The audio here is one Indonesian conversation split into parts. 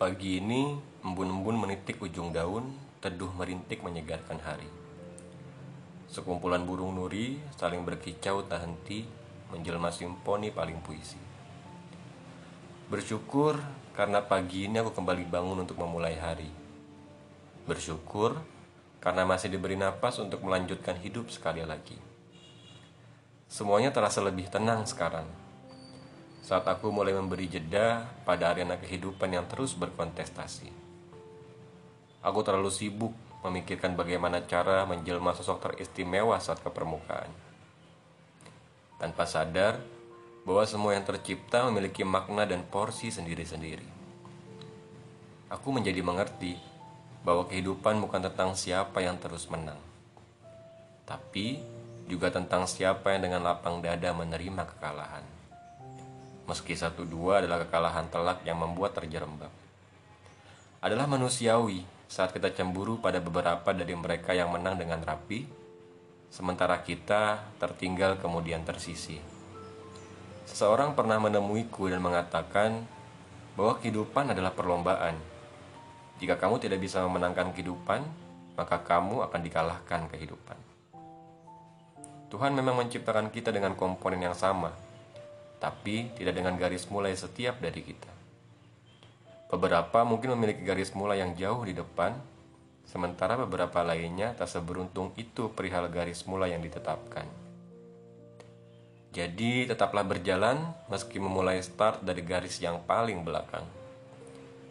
Pagi ini, embun-embun menitik ujung daun, teduh merintik menyegarkan hari. Sekumpulan burung nuri saling berkicau tak henti, menjelma simfoni paling puisi. Bersyukur karena pagi ini aku kembali bangun untuk memulai hari. Bersyukur karena masih diberi napas untuk melanjutkan hidup sekali lagi. Semuanya terasa lebih tenang sekarang saat aku mulai memberi jeda pada arena kehidupan yang terus berkontestasi. Aku terlalu sibuk memikirkan bagaimana cara menjelma sosok teristimewa saat ke permukaan. Tanpa sadar bahwa semua yang tercipta memiliki makna dan porsi sendiri-sendiri. Aku menjadi mengerti bahwa kehidupan bukan tentang siapa yang terus menang, tapi juga tentang siapa yang dengan lapang dada menerima kekalahan meski satu dua adalah kekalahan telak yang membuat terjerembab. Adalah manusiawi saat kita cemburu pada beberapa dari mereka yang menang dengan rapi, sementara kita tertinggal kemudian tersisi. Seseorang pernah menemuiku dan mengatakan bahwa kehidupan adalah perlombaan. Jika kamu tidak bisa memenangkan kehidupan, maka kamu akan dikalahkan kehidupan. Tuhan memang menciptakan kita dengan komponen yang sama, tapi tidak dengan garis mulai setiap dari kita. Beberapa mungkin memiliki garis mulai yang jauh di depan, sementara beberapa lainnya tak seberuntung itu perihal garis mulai yang ditetapkan. Jadi, tetaplah berjalan meski memulai start dari garis yang paling belakang.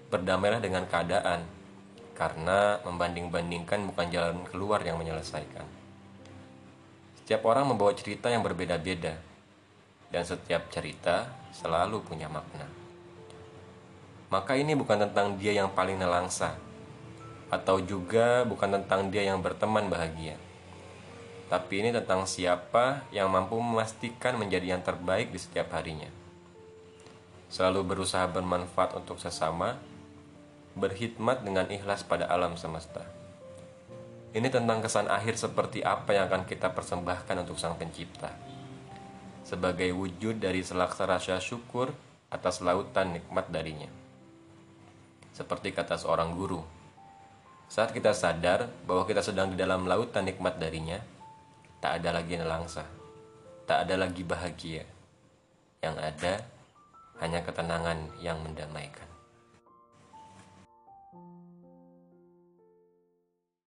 Berdamailah dengan keadaan, karena membanding-bandingkan bukan jalan keluar yang menyelesaikan. Setiap orang membawa cerita yang berbeda-beda, dan setiap cerita selalu punya makna. Maka ini bukan tentang dia yang paling nelangsa, atau juga bukan tentang dia yang berteman bahagia. Tapi ini tentang siapa yang mampu memastikan menjadi yang terbaik di setiap harinya. Selalu berusaha bermanfaat untuk sesama, berkhidmat dengan ikhlas pada alam semesta. Ini tentang kesan akhir seperti apa yang akan kita persembahkan untuk Sang Pencipta sebagai wujud dari selaksa rasa syukur atas lautan nikmat darinya. Seperti kata seorang guru, saat kita sadar bahwa kita sedang di dalam lautan nikmat darinya, tak ada lagi nelangsa, tak ada lagi bahagia. Yang ada hanya ketenangan yang mendamaikan.